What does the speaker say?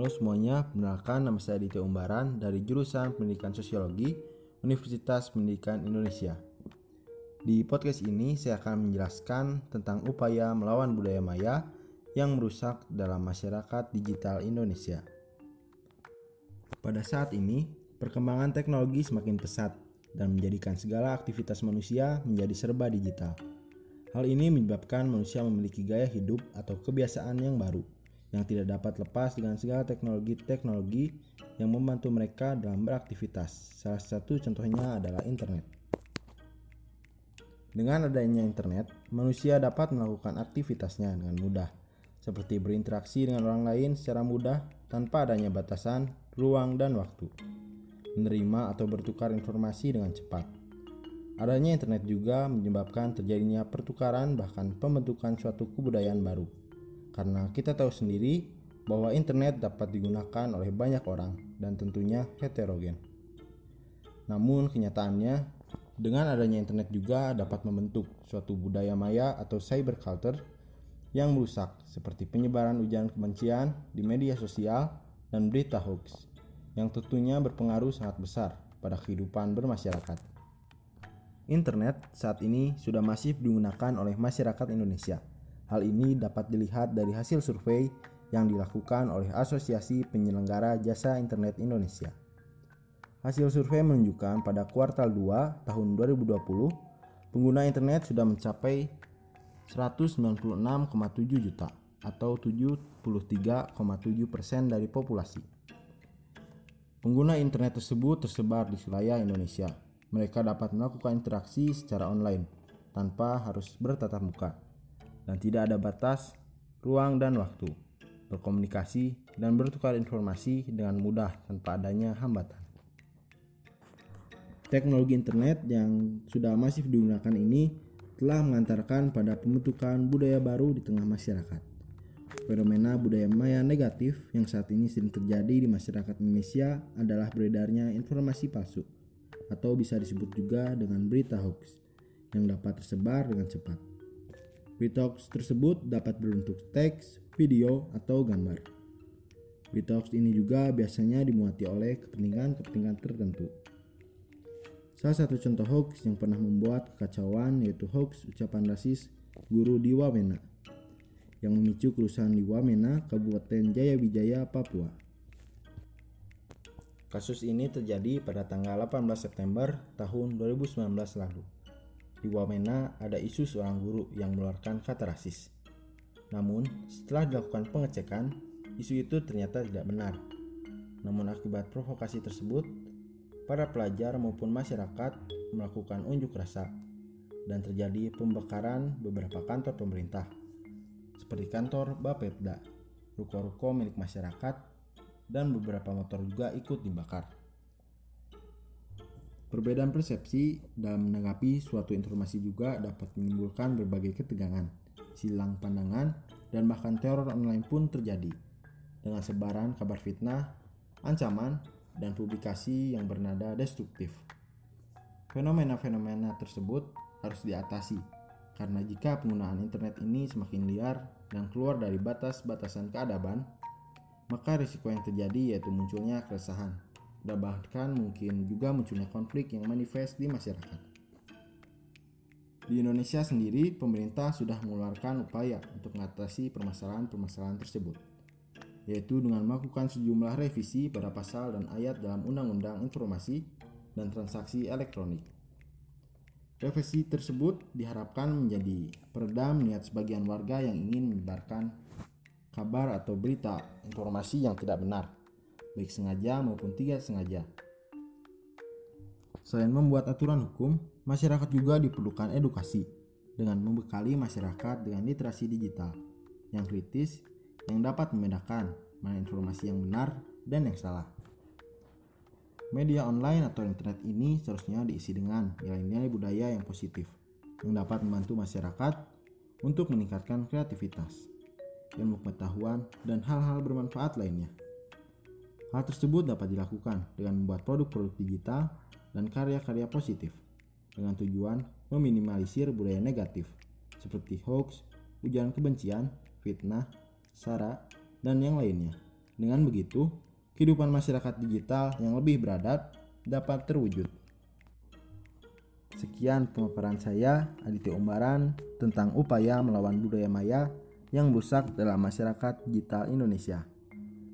Halo semuanya, perkenalkan nama saya Aditya Umbaran dari jurusan Pendidikan Sosiologi Universitas Pendidikan Indonesia. Di podcast ini saya akan menjelaskan tentang upaya melawan budaya maya yang merusak dalam masyarakat digital Indonesia. Pada saat ini, perkembangan teknologi semakin pesat dan menjadikan segala aktivitas manusia menjadi serba digital. Hal ini menyebabkan manusia memiliki gaya hidup atau kebiasaan yang baru yang tidak dapat lepas dengan segala teknologi-teknologi yang membantu mereka dalam beraktivitas. Salah satu contohnya adalah internet. Dengan adanya internet, manusia dapat melakukan aktivitasnya dengan mudah, seperti berinteraksi dengan orang lain secara mudah tanpa adanya batasan, ruang, dan waktu. Menerima atau bertukar informasi dengan cepat Adanya internet juga menyebabkan terjadinya pertukaran bahkan pembentukan suatu kebudayaan baru. Karena kita tahu sendiri bahwa internet dapat digunakan oleh banyak orang dan tentunya heterogen. Namun kenyataannya dengan adanya internet juga dapat membentuk suatu budaya maya atau cyber culture yang merusak seperti penyebaran ujaran kebencian di media sosial dan berita hoax yang tentunya berpengaruh sangat besar pada kehidupan bermasyarakat. Internet saat ini sudah masif digunakan oleh masyarakat Indonesia. Hal ini dapat dilihat dari hasil survei yang dilakukan oleh Asosiasi Penyelenggara Jasa Internet Indonesia. Hasil survei menunjukkan pada kuartal 2 tahun 2020, pengguna internet sudah mencapai 196,7 juta atau 73,7 persen dari populasi. Pengguna internet tersebut tersebar di wilayah Indonesia, mereka dapat melakukan interaksi secara online tanpa harus bertatap muka dan tidak ada batas, ruang dan waktu, berkomunikasi dan bertukar informasi dengan mudah tanpa adanya hambatan. Teknologi internet yang sudah masif digunakan ini telah mengantarkan pada pembentukan budaya baru di tengah masyarakat. Fenomena budaya maya negatif yang saat ini sering terjadi di masyarakat Indonesia adalah beredarnya informasi palsu atau bisa disebut juga dengan berita hoax yang dapat tersebar dengan cepat. Berita hoax tersebut dapat berbentuk teks, video, atau gambar. Berita hoax ini juga biasanya dimuati oleh kepentingan-kepentingan tertentu. Salah satu contoh hoax yang pernah membuat kekacauan yaitu hoax ucapan rasis guru di Wamena yang memicu kerusuhan di Wamena, Kabupaten Jayabijaya, Papua. Kasus ini terjadi pada tanggal 18 September tahun 2019 lalu. Di Wamena ada isu seorang guru yang mengeluarkan kata rasis. Namun, setelah dilakukan pengecekan, isu itu ternyata tidak benar. Namun akibat provokasi tersebut, para pelajar maupun masyarakat melakukan unjuk rasa dan terjadi pembakaran beberapa kantor pemerintah seperti kantor Bapetda, ruko-ruko milik masyarakat, dan beberapa motor juga ikut dibakar. Perbedaan persepsi dalam menanggapi suatu informasi juga dapat menimbulkan berbagai ketegangan, silang pandangan, dan bahkan teror online pun terjadi dengan sebaran kabar fitnah, ancaman, dan publikasi yang bernada destruktif. Fenomena-fenomena tersebut harus diatasi karena jika penggunaan internet ini semakin liar dan keluar dari batas-batasan keadaban, maka risiko yang terjadi yaitu munculnya keresahan dan bahkan mungkin juga munculnya konflik yang manifest di masyarakat. Di Indonesia sendiri, pemerintah sudah mengeluarkan upaya untuk mengatasi permasalahan-permasalahan tersebut, yaitu dengan melakukan sejumlah revisi pada pasal dan ayat dalam Undang-Undang Informasi dan Transaksi Elektronik. Revisi tersebut diharapkan menjadi peredam niat sebagian warga yang ingin menyebarkan kabar atau berita informasi yang tidak benar, baik sengaja maupun tidak sengaja. Selain membuat aturan hukum, masyarakat juga diperlukan edukasi dengan membekali masyarakat dengan literasi digital yang kritis yang dapat membedakan mana informasi yang benar dan yang salah. Media online atau internet ini seharusnya diisi dengan nilai-nilai budaya yang positif yang dapat membantu masyarakat untuk meningkatkan kreativitas ilmu pengetahuan, dan hal-hal bermanfaat lainnya. Hal tersebut dapat dilakukan dengan membuat produk-produk digital dan karya-karya positif dengan tujuan meminimalisir budaya negatif seperti hoax, ujaran kebencian, fitnah, sara, dan yang lainnya Dengan begitu, kehidupan masyarakat digital yang lebih beradab dapat terwujud. Sekian pemaparan saya, Aditya Umbaran, tentang upaya melawan budaya maya yang rusak dalam masyarakat digital Indonesia.